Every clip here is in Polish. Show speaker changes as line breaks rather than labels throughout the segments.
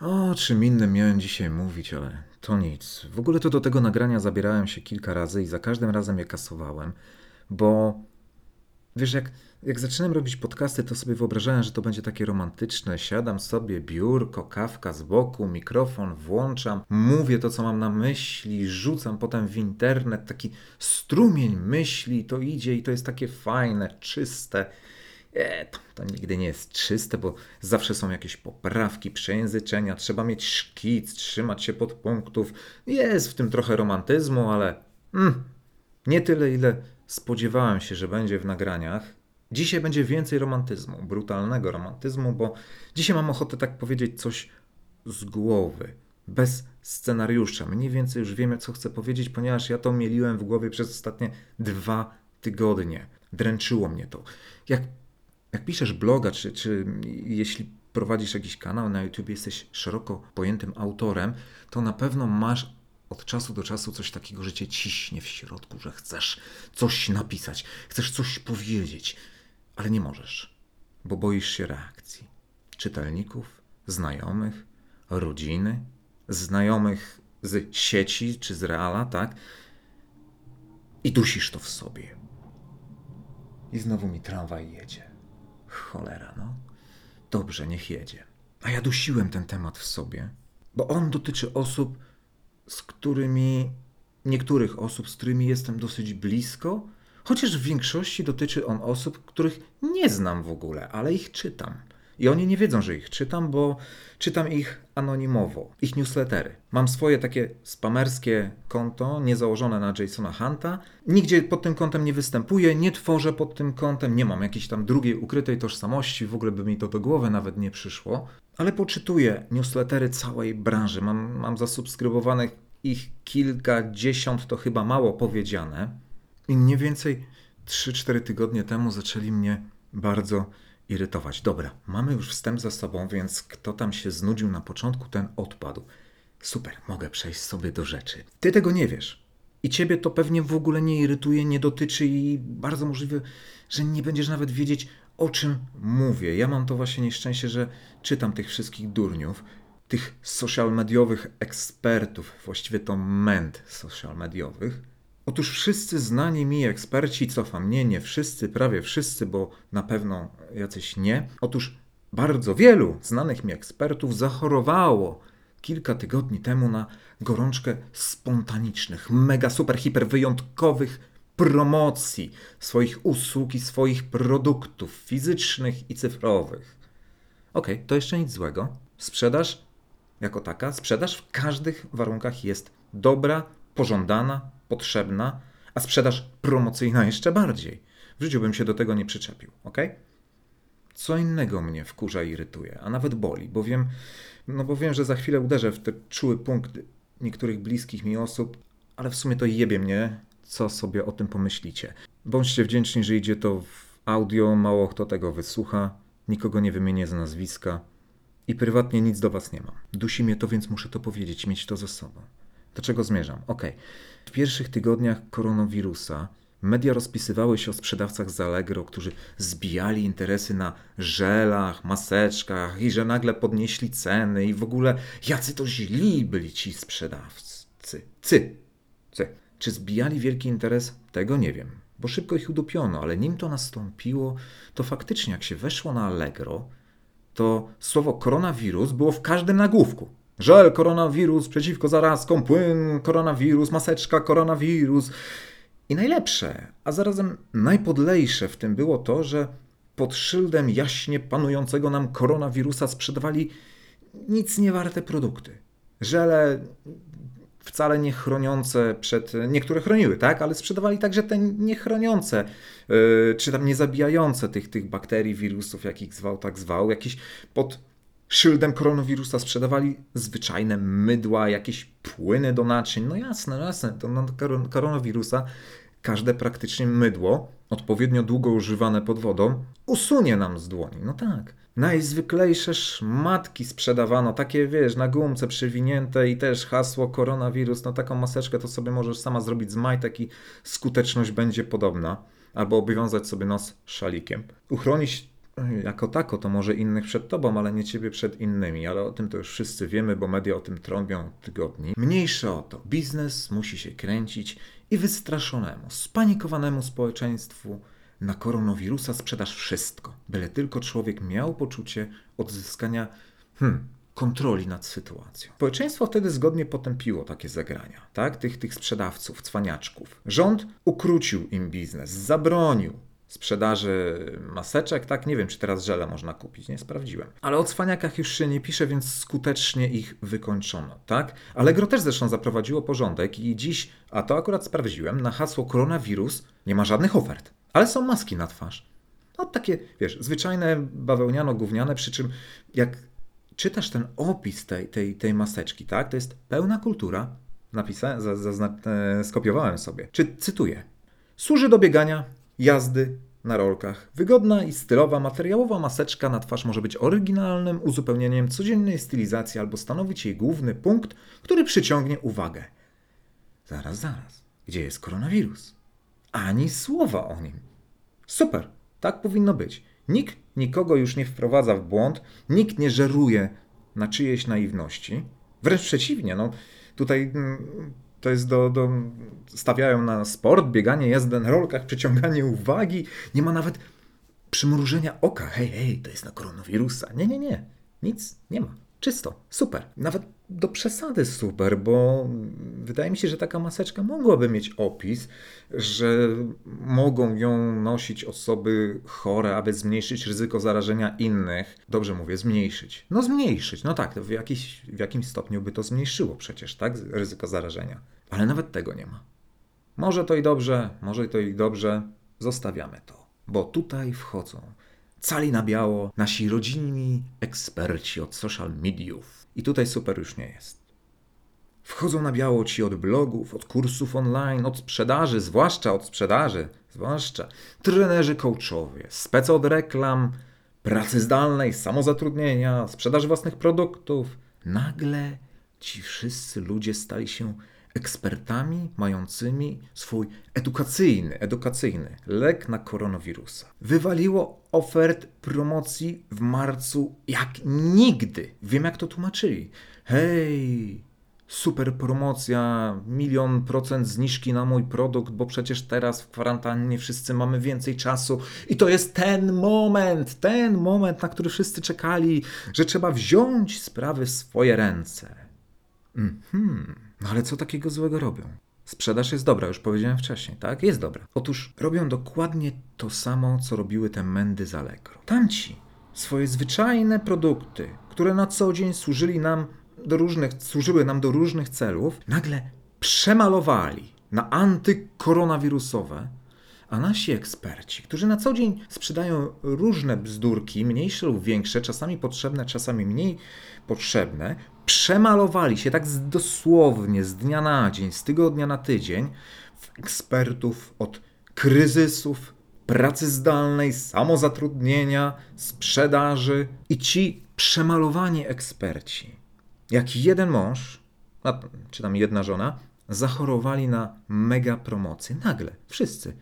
O czym innym miałem dzisiaj mówić, ale to nic. W ogóle to do tego nagrania zabierałem się kilka razy i za każdym razem je kasowałem, bo wiesz, jak, jak zaczynałem robić podcasty, to sobie wyobrażałem, że to będzie takie romantyczne. Siadam sobie, biurko, kawka z boku, mikrofon włączam, mówię to, co mam na myśli, rzucam potem w internet, taki strumień myśli, to idzie i to jest takie fajne, czyste. E, to, to nigdy nie jest czyste, bo zawsze są jakieś poprawki, przejęzyczenia, trzeba mieć szkic, trzymać się podpunktów. Jest w tym trochę romantyzmu, ale mm, nie tyle, ile spodziewałem się, że będzie w nagraniach. Dzisiaj będzie więcej romantyzmu, brutalnego romantyzmu, bo dzisiaj mam ochotę tak powiedzieć coś z głowy, bez scenariusza. Mniej więcej już wiemy, co chcę powiedzieć, ponieważ ja to mieliłem w głowie przez ostatnie dwa tygodnie. Dręczyło mnie to. Jak jak piszesz bloga, czy, czy jeśli prowadzisz jakiś kanał na YouTube, jesteś szeroko pojętym autorem, to na pewno masz od czasu do czasu coś takiego, że cię ciśnie w środku, że chcesz coś napisać, chcesz coś powiedzieć, ale nie możesz, bo boisz się reakcji czytelników, znajomych, rodziny, znajomych z sieci czy z reala, tak? I dusisz to w sobie. I znowu mi tramwaj jedzie. Cholera, no. Dobrze, niech jedzie. A ja dusiłem ten temat w sobie, bo on dotyczy osób, z którymi, niektórych osób, z którymi jestem dosyć blisko, chociaż w większości dotyczy on osób, których nie znam w ogóle, ale ich czytam. I oni nie wiedzą, że ich czytam, bo czytam ich anonimowo, ich newslettery. Mam swoje takie spamerskie konto, niezałożone na Jasona Hunta. Nigdzie pod tym kontem nie występuję, nie tworzę pod tym kontem, nie mam jakiejś tam drugiej ukrytej tożsamości, w ogóle by mi to do głowy nawet nie przyszło. Ale poczytuję newslettery całej branży. Mam, mam zasubskrybowanych ich kilkadziesiąt, to chyba mało powiedziane. I mniej więcej 3-4 tygodnie temu zaczęli mnie bardzo irytować. Dobra, mamy już wstęp za sobą, więc kto tam się znudził na początku, ten odpadł. Super, mogę przejść sobie do rzeczy. Ty tego nie wiesz. I ciebie to pewnie w ogóle nie irytuje, nie dotyczy i bardzo możliwe, że nie będziesz nawet wiedzieć, o czym mówię. Ja mam to właśnie nieszczęście, że czytam tych wszystkich durniów, tych social mediowych ekspertów, właściwie to ment social mediowych, Otóż wszyscy znani mi eksperci, cofam, nie, nie wszyscy, prawie wszyscy, bo na pewno jacyś nie. Otóż bardzo wielu znanych mi ekspertów zachorowało kilka tygodni temu na gorączkę spontanicznych, mega super hiper wyjątkowych promocji swoich usług i swoich produktów fizycznych i cyfrowych. Okej, okay, to jeszcze nic złego. Sprzedaż jako taka, sprzedaż w każdych warunkach jest dobra, pożądana, potrzebna, a sprzedaż promocyjna jeszcze bardziej. W życiu bym się do tego nie przyczepił, ok? Co innego mnie wkurza i irytuje, a nawet boli, bo wiem, no bo wiem, że za chwilę uderzę w te czuły punkt niektórych bliskich mi osób, ale w sumie to jebie mnie, co sobie o tym pomyślicie. Bądźcie wdzięczni, że idzie to w audio, mało kto tego wysłucha, nikogo nie wymienię z nazwiska i prywatnie nic do was nie mam. Dusi mnie to, więc muszę to powiedzieć, mieć to ze sobą. Do czego zmierzam? Ok. W pierwszych tygodniach koronawirusa media rozpisywały się o sprzedawcach z Allegro, którzy zbijali interesy na żelach, maseczkach i że nagle podnieśli ceny i w ogóle jacy to źli byli ci sprzedawcy. Cy. Cy. Czy zbijali wielki interes? Tego nie wiem, bo szybko ich udupiono, ale nim to nastąpiło, to faktycznie jak się weszło na Allegro, to słowo koronawirus było w każdym nagłówku. Żel, koronawirus, przeciwko zarazkom, płyn, koronawirus, maseczka, koronawirus. I najlepsze, a zarazem najpodlejsze w tym było to, że pod szyldem jaśnie panującego nam koronawirusa sprzedawali nic nie warte produkty. Żele wcale nie chroniące przed. Niektóre chroniły, tak, ale sprzedawali także te niechroniące, yy, czy tam nie zabijające tych, tych bakterii, wirusów, jakich zwał, tak zwał, jakieś pod szyldem koronawirusa sprzedawali zwyczajne mydła, jakieś płyny do naczyń. No jasne, no jasne, to na koronawirusa każde praktycznie mydło, odpowiednio długo używane pod wodą, usunie nam z dłoni. No tak. Najzwyklejsze szmatki sprzedawano, takie wiesz, na gumce przewinięte i też hasło koronawirus. No taką maseczkę to sobie możesz sama zrobić z majtek i skuteczność będzie podobna. Albo obwiązać sobie nos szalikiem. Uchronić jako tako, to może innych przed tobą, ale nie ciebie przed innymi. Ale o tym to już wszyscy wiemy, bo media o tym trąbią tygodni. Mniejsze o to. Biznes musi się kręcić i wystraszonemu, spanikowanemu społeczeństwu na koronawirusa sprzedasz wszystko. Byle tylko człowiek miał poczucie odzyskania hmm, kontroli nad sytuacją. Społeczeństwo wtedy zgodnie potępiło takie zagrania, tak? Tych, tych sprzedawców, cwaniaczków. Rząd ukrócił im biznes, zabronił sprzedaży maseczek, tak? Nie wiem, czy teraz żele można kupić, nie sprawdziłem. Ale o cwaniakach już się nie pisze, więc skutecznie ich wykończono, tak? Allegro też zresztą zaprowadziło porządek i dziś, a to akurat sprawdziłem, na hasło koronawirus nie ma żadnych ofert, ale są maski na twarz. No takie, wiesz, zwyczajne bawełniano-gówniane, przy czym jak czytasz ten opis tej, tej, tej maseczki, tak? To jest pełna kultura. Napisałem, za, za, e, skopiowałem sobie. Czy cytuję? Służy do biegania, jazdy na rolkach. Wygodna i stylowa materiałowa maseczka na twarz może być oryginalnym uzupełnieniem codziennej stylizacji albo stanowić jej główny punkt, który przyciągnie uwagę. Zaraz, zaraz. Gdzie jest koronawirus? Ani słowa o nim. Super, tak powinno być. Nikt nikogo już nie wprowadza w błąd, nikt nie żeruje na czyjejś naiwności. Wręcz przeciwnie, no tutaj mm, to jest do, do. Stawiają na sport, bieganie, jazdę na rolkach, przyciąganie uwagi. Nie ma nawet przymrużenia oka. Hej, hej, to jest na koronawirusa. Nie, nie, nie. Nic nie ma. Czysto, super. Nawet do przesady super, bo wydaje mi się, że taka maseczka mogłaby mieć opis, że mogą ją nosić osoby chore, aby zmniejszyć ryzyko zarażenia innych. Dobrze mówię, zmniejszyć. No zmniejszyć, no tak, w, jakiś, w jakimś stopniu by to zmniejszyło przecież, tak, ryzyko zarażenia. Ale nawet tego nie ma. Może to i dobrze, może to i dobrze, zostawiamy to, bo tutaj wchodzą cali na biało nasi rodzinni eksperci od social mediów. I tutaj super już nie jest. Wchodzą na biało ci od blogów, od kursów online, od sprzedaży, zwłaszcza od sprzedaży, zwłaszcza trenerzy coachowie, spec od reklam, pracy zdalnej, samozatrudnienia, sprzedaży własnych produktów. Nagle ci wszyscy ludzie stali się ekspertami mającymi swój edukacyjny, edukacyjny lek na koronawirusa. Wywaliło ofert promocji w marcu jak nigdy. Wiem jak to tłumaczyli. Hej, super promocja, milion procent zniżki na mój produkt, bo przecież teraz w kwarantannie wszyscy mamy więcej czasu i to jest ten moment, ten moment, na który wszyscy czekali, że trzeba wziąć sprawy w swoje ręce. Mhm. No ale co takiego złego robią? Sprzedaż jest dobra, już powiedziałem wcześniej, tak? Jest dobra. Otóż robią dokładnie to samo, co robiły te mędy z Allegro. Tamci swoje zwyczajne produkty, które na co dzień służyli nam do różnych, służyły nam do różnych celów, nagle przemalowali na antykoronawirusowe, a nasi eksperci, którzy na co dzień sprzedają różne bzdurki, mniejsze lub większe, czasami potrzebne, czasami mniej potrzebne, przemalowali się tak dosłownie z dnia na dzień, z tygodnia na tydzień w ekspertów od kryzysów, pracy zdalnej, samozatrudnienia, sprzedaży. I ci przemalowani eksperci, jak jeden mąż, czy tam jedna żona, zachorowali na mega promocję. Nagle, wszyscy.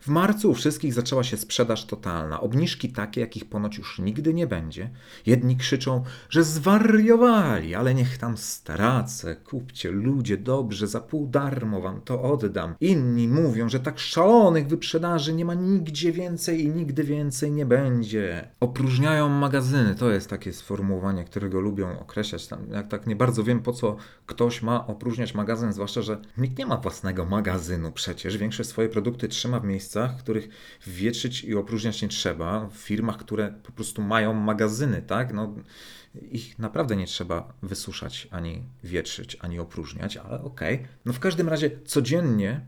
W marcu u wszystkich zaczęła się sprzedaż totalna. Obniżki takie, jakich ponoć już nigdy nie będzie. Jedni krzyczą, że zwariowali, ale niech tam stracę. Kupcie, ludzie, dobrze, za pół darmo wam to oddam. Inni mówią, że tak szalonych wyprzedaży nie ma nigdzie więcej i nigdy więcej nie będzie. Opróżniają magazyny. To jest takie sformułowanie, którego lubią określać. Tam, jak tak nie bardzo wiem, po co ktoś ma opróżniać magazyn, zwłaszcza, że nikt nie ma własnego magazynu przecież. Większość swoje produkty trzyma w miejscu miejscach, których wietrzyć i opróżniać nie trzeba, w firmach, które po prostu mają magazyny, tak? No, ich naprawdę nie trzeba wysuszać, ani wietrzyć, ani opróżniać, ale okej. Okay. No w każdym razie codziennie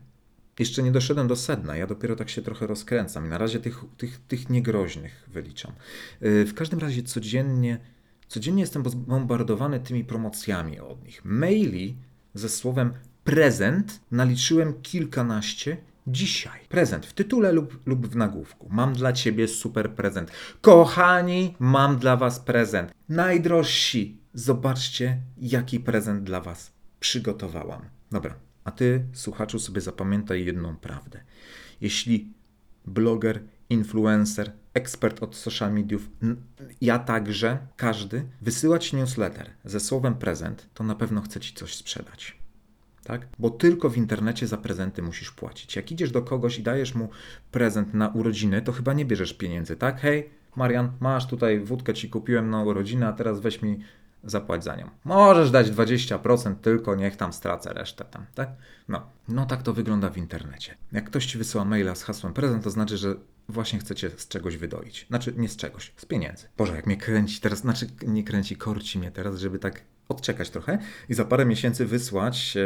jeszcze nie doszedłem do sedna, ja dopiero tak się trochę rozkręcam i na razie tych, tych, tych niegroźnych wyliczam. Y, w każdym razie codziennie, codziennie jestem bombardowany tymi promocjami od nich. Maili ze słowem prezent naliczyłem kilkanaście Dzisiaj. Prezent w tytule lub, lub w nagłówku. Mam dla ciebie super prezent. Kochani, mam dla was prezent. Najdrożsi. Zobaczcie, jaki prezent dla was przygotowałam. Dobra, a ty, słuchaczu, sobie zapamiętaj jedną prawdę. Jeśli bloger influencer, ekspert od social mediów, ja także, każdy, wysyłać newsletter ze słowem prezent, to na pewno chce ci coś sprzedać. Tak? Bo tylko w internecie za prezenty musisz płacić. Jak idziesz do kogoś i dajesz mu prezent na urodziny, to chyba nie bierzesz pieniędzy, tak? Hej, Marian, masz tutaj wódkę ci kupiłem na urodziny, a teraz weź mi zapłać za nią. Możesz dać 20%, tylko niech tam stracę resztę tam, tak? No, no tak to wygląda w internecie. Jak ktoś ci wysyła maila z hasłem prezent, to znaczy, że właśnie chcecie z czegoś wydoić. Znaczy, nie z czegoś, z pieniędzy. Boże, jak mnie kręci teraz, znaczy nie kręci, korci mnie teraz, żeby tak odczekać trochę i za parę miesięcy wysłać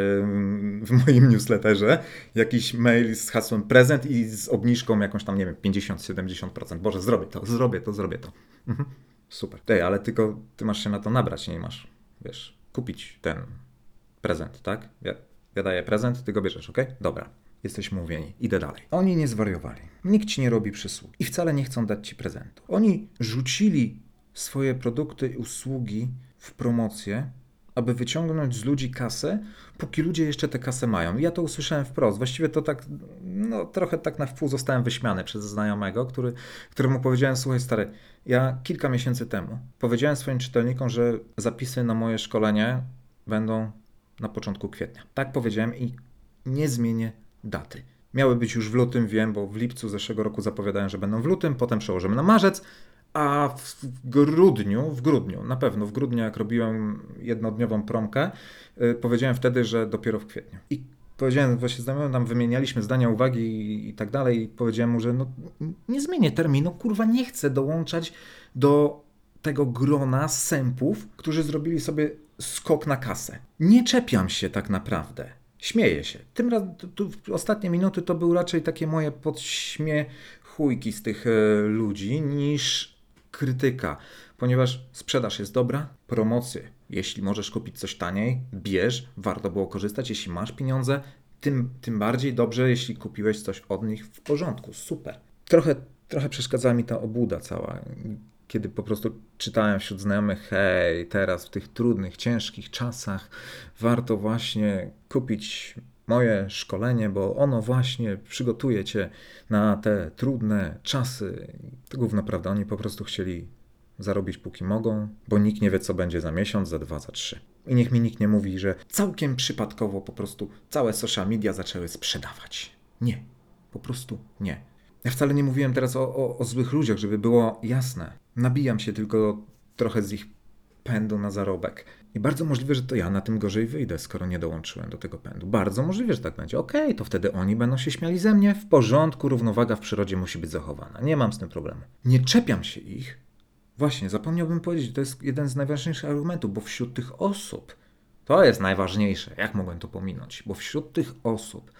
w moim newsletterze jakiś mail z hasłem prezent i z obniżką jakąś tam, nie wiem, 50-70%. Boże, zrobię to, zrobię to, zrobię to. Mhm. Super. Ej, ale tylko ty masz się na to nabrać, nie masz, wiesz, kupić ten prezent, tak? Ja, ja daję prezent, ty go bierzesz, ok? Dobra. Jesteśmy mówieni. Idę dalej. Oni nie zwariowali. Nikt ci nie robi przysług i wcale nie chcą dać ci prezentu. Oni rzucili swoje produkty i usługi w promocję, aby wyciągnąć z ludzi kasę, póki ludzie jeszcze tę kasę mają. ja to usłyszałem wprost. Właściwie to tak, no trochę tak na wpół zostałem wyśmiany przez znajomego, który, któremu powiedziałem, słuchaj stary, ja kilka miesięcy temu powiedziałem swoim czytelnikom, że zapisy na moje szkolenie będą na początku kwietnia. Tak powiedziałem i nie zmienię daty. Miały być już w lutym, wiem, bo w lipcu zeszłego roku zapowiadałem, że będą w lutym, potem przełożymy na marzec, a w grudniu, w grudniu, na pewno w grudniu, jak robiłem jednodniową promkę, yy, powiedziałem wtedy, że dopiero w kwietniu. I powiedziałem właśnie znajomym, tam wymienialiśmy zdania, uwagi i, tak dalej i powiedziałem mu, że no, nie zmienię terminu, kurwa nie chcę dołączać do tego grona sępów, którzy zrobili sobie skok na kasę. Nie czepiam się tak naprawdę. Śmieję się. Tym razem, ostatnie minuty to były raczej takie moje podśmiechujki z tych e, ludzi niż krytyka, ponieważ sprzedaż jest dobra, promocje, jeśli możesz kupić coś taniej, bierz, warto było korzystać, jeśli masz pieniądze, tym, tym bardziej dobrze, jeśli kupiłeś coś od nich w porządku, super. Trochę, trochę przeszkadzała mi ta obuda cała, kiedy po prostu czytałem wśród znajomych, hej, teraz w tych trudnych, ciężkich czasach warto właśnie kupić moje szkolenie, bo ono właśnie przygotuje cię na te trudne czasy. To gówno prawda, oni po prostu chcieli zarobić póki mogą, bo nikt nie wie, co będzie za miesiąc, za dwa, za trzy. I niech mi nikt nie mówi, że całkiem przypadkowo po prostu całe social media zaczęły sprzedawać. Nie, po prostu nie. Ja wcale nie mówiłem teraz o, o, o złych ludziach, żeby było jasne. Nabijam się tylko trochę z ich pędu na zarobek. I bardzo możliwe, że to ja na tym gorzej wyjdę, skoro nie dołączyłem do tego pędu. Bardzo możliwe, że tak będzie. Okej, okay, to wtedy oni będą się śmiali ze mnie. W porządku, równowaga w przyrodzie musi być zachowana. Nie mam z tym problemu. Nie czepiam się ich. Właśnie, zapomniałbym powiedzieć, to jest jeden z najważniejszych argumentów, bo wśród tych osób, to jest najważniejsze, jak mogłem to pominąć, bo wśród tych osób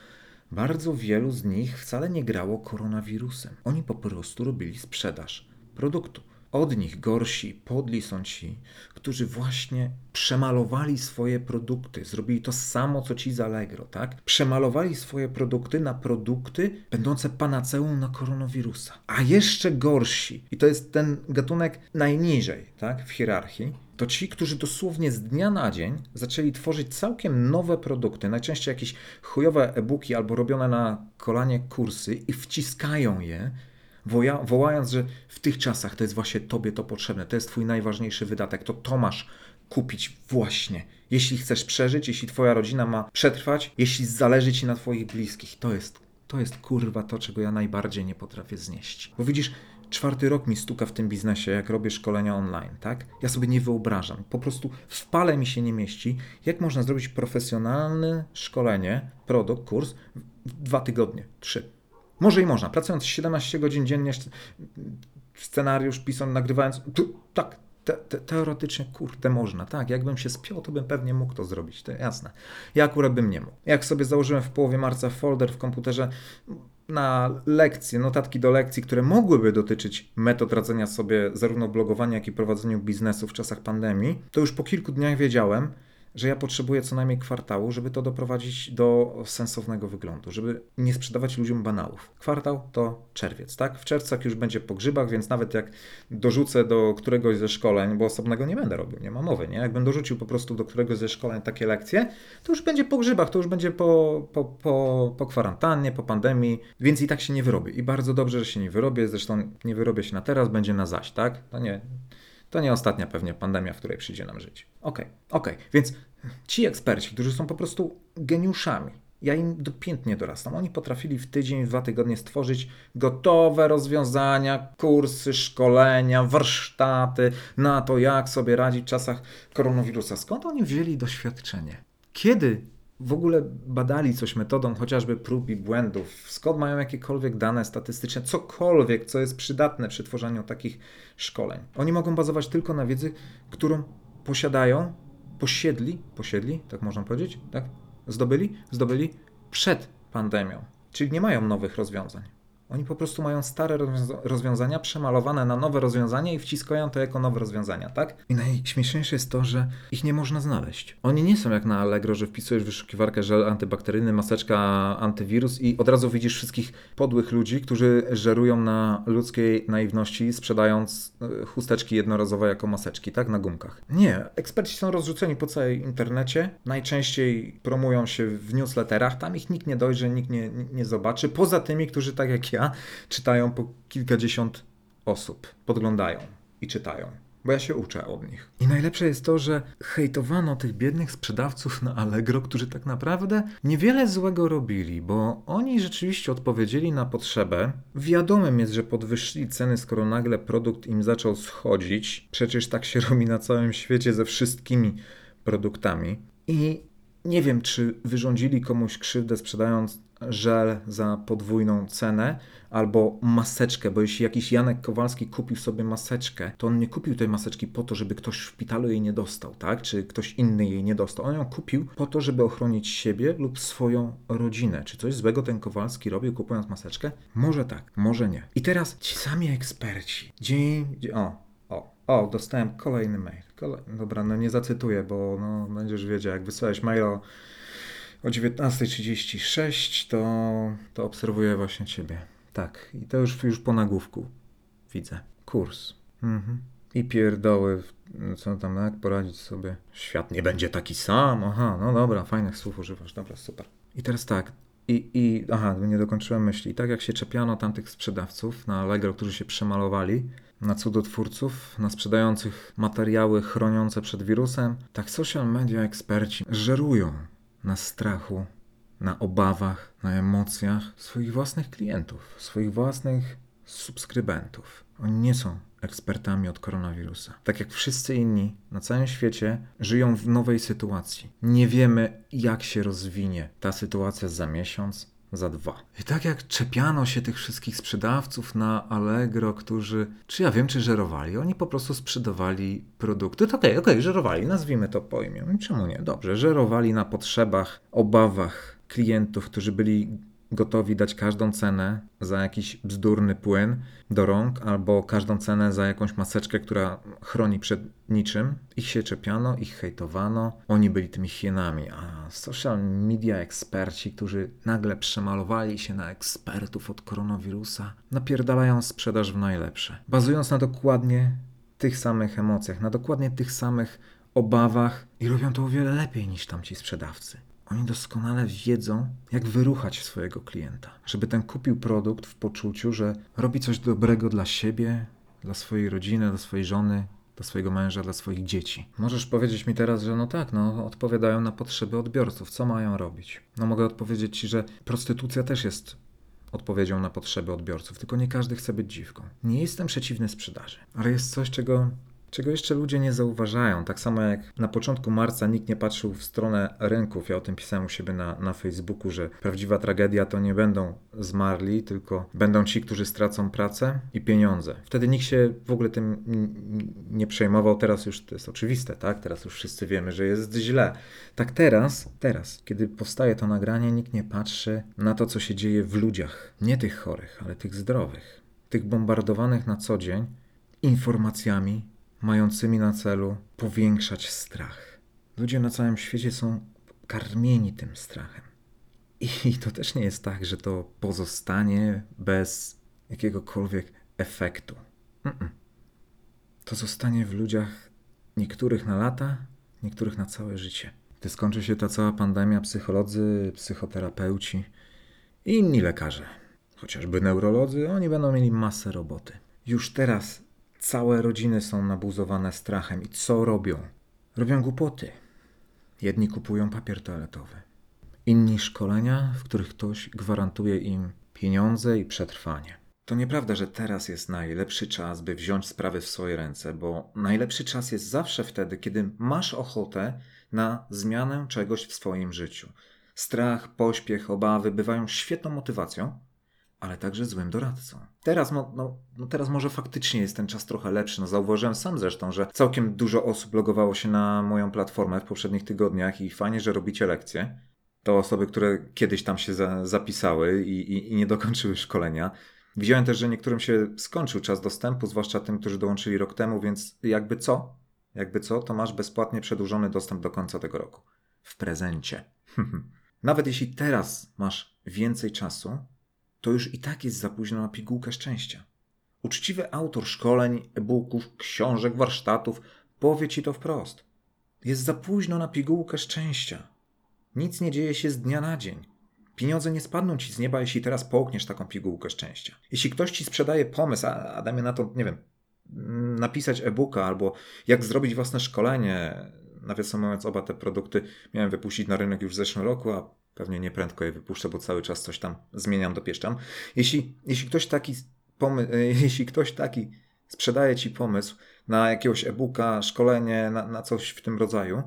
bardzo wielu z nich wcale nie grało koronawirusem. Oni po prostu robili sprzedaż produktu. Od nich gorsi, podli są ci, którzy właśnie przemalowali swoje produkty. Zrobili to samo, co ci z Allegro, tak? Przemalowali swoje produkty na produkty będące panaceum na koronawirusa. A jeszcze gorsi, i to jest ten gatunek najniżej, tak? W hierarchii, to ci, którzy dosłownie z dnia na dzień zaczęli tworzyć całkiem nowe produkty, najczęściej jakieś chujowe e-booki albo robione na kolanie kursy i wciskają je woja, wołając, że w tych czasach to jest właśnie Tobie to potrzebne, to jest Twój najważniejszy wydatek, to to masz kupić właśnie. Jeśli chcesz przeżyć, jeśli Twoja rodzina ma przetrwać, jeśli zależy Ci na Twoich bliskich, to jest, to jest kurwa to, czego ja najbardziej nie potrafię znieść. Bo widzisz, czwarty rok mi stuka w tym biznesie, jak robię szkolenia online, tak? Ja sobie nie wyobrażam. Po prostu w pale mi się nie mieści, jak można zrobić profesjonalne szkolenie, produkt, kurs w dwa tygodnie, trzy. Może i można. Pracując 17 godzin dziennie, scenariusz pisząc, nagrywając, tak, te, te, teoretycznie, kurde, można, tak. Jakbym się spiął, to bym pewnie mógł to zrobić, to jasne. Ja akurat bym nie mógł. Jak sobie założyłem w połowie marca folder w komputerze na lekcje, notatki do lekcji, które mogłyby dotyczyć metod radzenia sobie zarówno blogowania, jak i prowadzeniu biznesu w czasach pandemii, to już po kilku dniach wiedziałem, że ja potrzebuję co najmniej kwartału, żeby to doprowadzić do sensownego wyglądu, żeby nie sprzedawać ludziom banałów. Kwartał to czerwiec, tak? W czerwcu już będzie po grzybach, więc nawet jak dorzucę do któregoś ze szkoleń, bo osobnego nie będę robił, nie ma mowy, nie? Jakbym dorzucił po prostu do któregoś ze szkoleń takie lekcje, to już będzie po grzybach, to już będzie po, po, po, po kwarantannie, po pandemii, więc i tak się nie wyrobię. I bardzo dobrze, że się nie wyrobię, zresztą nie wyrobię się na teraz, będzie na zaś, tak? To nie, to nie ostatnia pewnie pandemia, w której przyjdzie nam żyć. Okej, okay, okej, okay. więc ci eksperci, którzy są po prostu geniuszami, ja im dopiętnie dorastam. Oni potrafili w tydzień, w dwa tygodnie stworzyć gotowe rozwiązania, kursy, szkolenia, warsztaty na to, jak sobie radzić w czasach koronawirusa. Skąd oni wzięli doświadczenie? Kiedy w ogóle badali coś metodą chociażby prób i błędów, skąd mają jakiekolwiek dane statystyczne, cokolwiek, co jest przydatne przy tworzeniu takich szkoleń. Oni mogą bazować tylko na wiedzy, którą posiadają, posiedli, posiedli, tak można powiedzieć, tak? Zdobyli, zdobyli przed pandemią. Czyli nie mają nowych rozwiązań. Oni po prostu mają stare rozwiązania przemalowane na nowe rozwiązania i wciskają to jako nowe rozwiązania, tak? I najśmieszniejsze jest to, że ich nie można znaleźć. Oni nie są jak na Allegro, że wpisujesz w wyszukiwarkę żel antybakteryjny, maseczka, antywirus i od razu widzisz wszystkich podłych ludzi, którzy żerują na ludzkiej naiwności, sprzedając e, chusteczki jednorazowe jako maseczki, tak? Na gumkach. Nie. Eksperci są rozrzuceni po całej internecie. Najczęściej promują się w newsletterach. Tam ich nikt nie dojrzy, nikt nie, nie zobaczy. Poza tymi, którzy tak jak ja czytają po kilkadziesiąt osób, podglądają i czytają. Bo ja się uczę od nich. I najlepsze jest to, że hejtowano tych biednych sprzedawców na Allegro, którzy tak naprawdę niewiele złego robili, bo oni rzeczywiście odpowiedzieli na potrzebę. Wiadomym jest, że podwyższyli ceny, skoro nagle produkt im zaczął schodzić. Przecież tak się robi na całym świecie ze wszystkimi produktami. I nie wiem, czy wyrządzili komuś krzywdę sprzedając żel za podwójną cenę albo maseczkę, bo jeśli jakiś Janek Kowalski kupił sobie maseczkę, to on nie kupił tej maseczki po to, żeby ktoś w szpitalu jej nie dostał, tak? Czy ktoś inny jej nie dostał. On ją kupił po to, żeby ochronić siebie lub swoją rodzinę. Czy coś złego ten Kowalski robił kupując maseczkę? Może tak, może nie. I teraz ci sami eksperci. Dzień, o, o, o, dostałem kolejny mail. Kolej... Dobra, no nie zacytuję, bo no, będziesz wiedział, jak wysłałeś mail o o 19.36 to, to obserwuję właśnie Ciebie. Tak, i to już, już po nagłówku widzę. Kurs. Mhm. I pierdoły, co tam, jak poradzić sobie. Świat nie będzie taki sam. Aha, no dobra, fajnych słów używasz, dobra, super. I teraz tak, i, i aha, nie dokończyłem myśli. I tak jak się czepiano tamtych sprzedawców na Allegro, którzy się przemalowali, na cudotwórców, na sprzedających materiały chroniące przed wirusem, tak social media eksperci żerują na strachu, na obawach, na emocjach swoich własnych klientów, swoich własnych subskrybentów. Oni nie są ekspertami od koronawirusa. Tak jak wszyscy inni na całym świecie żyją w nowej sytuacji. Nie wiemy, jak się rozwinie ta sytuacja za miesiąc, za dwa. I tak jak czepiano się tych wszystkich sprzedawców na Allegro, którzy, czy ja wiem, czy żerowali, oni po prostu sprzedawali produkty. Okej, okay, okej, okay, żerowali, nazwijmy to po imię. Czemu nie? Dobrze, żerowali na potrzebach, obawach klientów, którzy byli gotowi dać każdą cenę za jakiś bzdurny płyn do rąk, albo każdą cenę za jakąś maseczkę, która chroni przed niczym. Ich się czepiano, ich hejtowano, oni byli tymi hienami, a social media eksperci, którzy nagle przemalowali się na ekspertów od koronawirusa, napierdalają sprzedaż w najlepsze, bazując na dokładnie tych samych emocjach, na dokładnie tych samych obawach i robią to o wiele lepiej niż tamci sprzedawcy. Oni doskonale wiedzą, jak wyruchać swojego klienta, żeby ten kupił produkt w poczuciu, że robi coś dobrego dla siebie, dla swojej rodziny, dla swojej żony, dla swojego męża, dla swoich dzieci. Możesz powiedzieć mi teraz, że no tak, no odpowiadają na potrzeby odbiorców, co mają robić? No mogę odpowiedzieć ci, że prostytucja też jest odpowiedzią na potrzeby odbiorców, tylko nie każdy chce być dziwką. Nie jestem przeciwny sprzedaży, ale jest coś, czego czego jeszcze ludzie nie zauważają. Tak samo jak na początku marca nikt nie patrzył w stronę rynków. Ja o tym pisałem u siebie na, na Facebooku, że prawdziwa tragedia to nie będą zmarli, tylko będą ci, którzy stracą pracę i pieniądze. Wtedy nikt się w ogóle tym nie przejmował. Teraz już to jest oczywiste, tak? Teraz już wszyscy wiemy, że jest źle. Tak teraz, teraz, kiedy powstaje to nagranie, nikt nie patrzy na to, co się dzieje w ludziach. Nie tych chorych, ale tych zdrowych. Tych bombardowanych na co dzień informacjami, mającymi na celu powiększać strach. Ludzie na całym świecie są karmieni tym strachem. I to też nie jest tak, że to pozostanie bez jakiegokolwiek efektu. Mm-mm. To zostanie w ludziach niektórych na lata, niektórych na całe życie. Gdy skończy się ta cała pandemia, psycholodzy, psychoterapeuci i inni lekarze, chociażby neurolodzy, oni będą mieli masę roboty. Już teraz całe rodziny są nabuzowane strachem i co robią? Robią głupoty. Jedni kupują papier toaletowy, inni szkolenia, w których ktoś gwarantuje im pieniądze i przetrwanie. To nieprawda, że teraz jest najlepszy czas, by wziąć sprawy w swoje ręce, bo najlepszy czas jest zawsze wtedy, kiedy masz ochotę na zmianę czegoś w swoim życiu. Strach, pośpiech, obawy bywają świetną motywacją, ale także złym doradcą. Teraz, no, no, no teraz może faktycznie jest ten czas trochę lepszy. No zauważyłem sam zresztą, że całkiem dużo osób logowało się na moją platformę w poprzednich tygodniach i fajnie, że robicie lekcje. To osoby, które kiedyś tam się za, zapisały i, i, i nie dokończyły szkolenia. Widziałem też, że niektórym się skończył czas dostępu, zwłaszcza tym, którzy dołączyli rok temu, więc jakby co? Jakby co, to masz bezpłatnie przedłużony dostęp do końca tego roku. W prezencie. Nawet jeśli teraz masz więcej czasu, to już i tak jest za późno na pigułkę szczęścia. Uczciwy autor szkoleń, e-booków, książek, warsztatów powie ci to wprost. Jest za późno na pigułkę szczęścia. Nic nie dzieje się z dnia na dzień. Pieniądze nie spadną ci z nieba, jeśli teraz połkniesz taką pigułkę szczęścia. Jeśli ktoś ci sprzedaje pomysł, a, a damy na to, nie wiem, napisać e-booka albo jak zrobić własne szkolenie, nawiasem mówiąc, oba te produkty miałem wypuścić na rynek już w zeszłym roku, a pewnie nie prędko je wypuszczę, bo cały czas coś tam zmieniam, dopieszczam. Jeśli, jeśli ktoś taki pomy- jeśli ktoś taki sprzedaje ci pomysł na jakiegoś e-booka, szkolenie, na, na coś w tym rodzaju,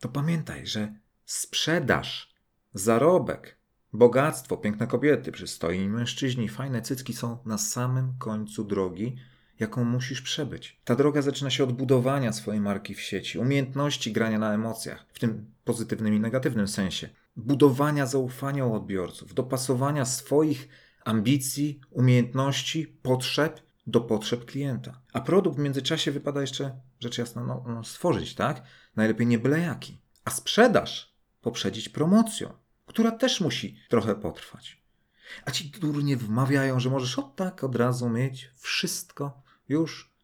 to pamiętaj, że sprzedaż, zarobek, bogactwo, piękne kobiety, przystojni mężczyźni, fajne cycki są na samym końcu drogi, jaką musisz przebyć. Ta droga zaczyna się od budowania swojej marki w sieci, umiejętności grania na emocjach, w tym pozytywnym i negatywnym sensie, budowania zaufania u odbiorców, dopasowania swoich ambicji, umiejętności, potrzeb do potrzeb klienta. A produkt w międzyczasie wypada jeszcze, rzecz jasna, no, no stworzyć, tak? Najlepiej nie byle jaki. A sprzedaż poprzedzić promocją, która też musi trochę potrwać. A ci durnie wmawiają, że możesz od tak od razu mieć wszystko już.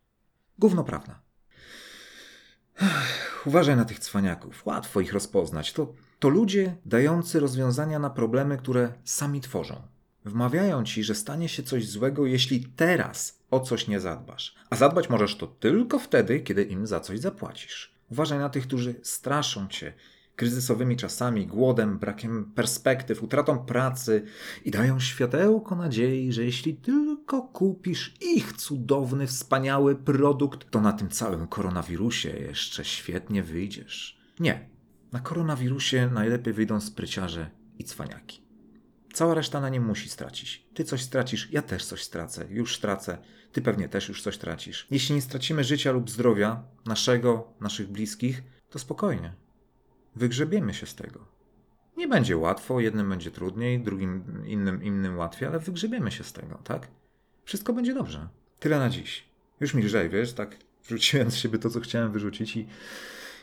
Gówno prawda. Uważaj na tych cwaniaków. Łatwo ich rozpoznać. To, to ludzie dający rozwiązania na problemy, które sami tworzą. Wmawiają ci, że stanie się coś złego, jeśli teraz o coś nie zadbasz. A zadbać możesz to tylko wtedy, kiedy im za coś zapłacisz. Uważaj na tych, którzy straszą cię kryzysowymi czasami, głodem, brakiem perspektyw, utratą pracy i dają światełko nadziei, że jeśli tylko kupisz ich cudowny, wspaniały produkt, to na tym całym koronawirusie jeszcze świetnie wyjdziesz. Nie. Na koronawirusie najlepiej wyjdą spryciarze i cwaniaki. Cała reszta na nim musi stracić. Ty coś stracisz, ja też coś stracę, już stracę, ty pewnie też już coś tracisz. Jeśli nie stracimy życia lub zdrowia, naszego, naszych bliskich, to spokojnie. Wygrzebiemy się z tego. Nie będzie łatwo, jednym będzie trudniej, drugim innym, innym łatwiej, ale wygrzebiemy się z tego, tak? Wszystko będzie dobrze. Tyle na dziś. Już mi lżej, wiesz, tak wrzuciłem z siebie to, co chciałem wyrzucić i,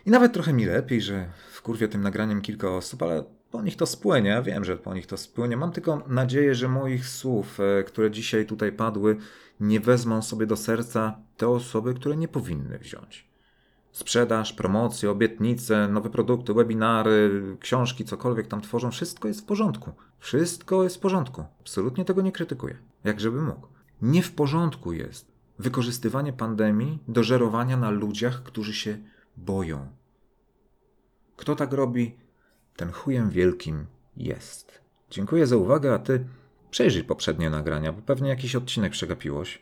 i nawet trochę mi lepiej, że w kurwie tym nagraniem kilka osób, ale po nich to spłynie, wiem, że po nich to spłynie. Mam tylko nadzieję, że moich słów, e, które dzisiaj tutaj padły, nie wezmą sobie do serca te osoby, które nie powinny wziąć. Sprzedaż, promocje, obietnice, nowe produkty, webinary, książki, cokolwiek tam tworzą, wszystko jest w porządku. Wszystko jest w porządku. Absolutnie tego nie krytykuję. Jak żeby mógł. Nie w porządku jest wykorzystywanie pandemii do żerowania na ludziach, którzy się boją. Kto tak robi, ten chujem wielkim jest. Dziękuję za uwagę, a ty przejrzyj poprzednie nagrania, bo pewnie jakiś odcinek przegapiłeś.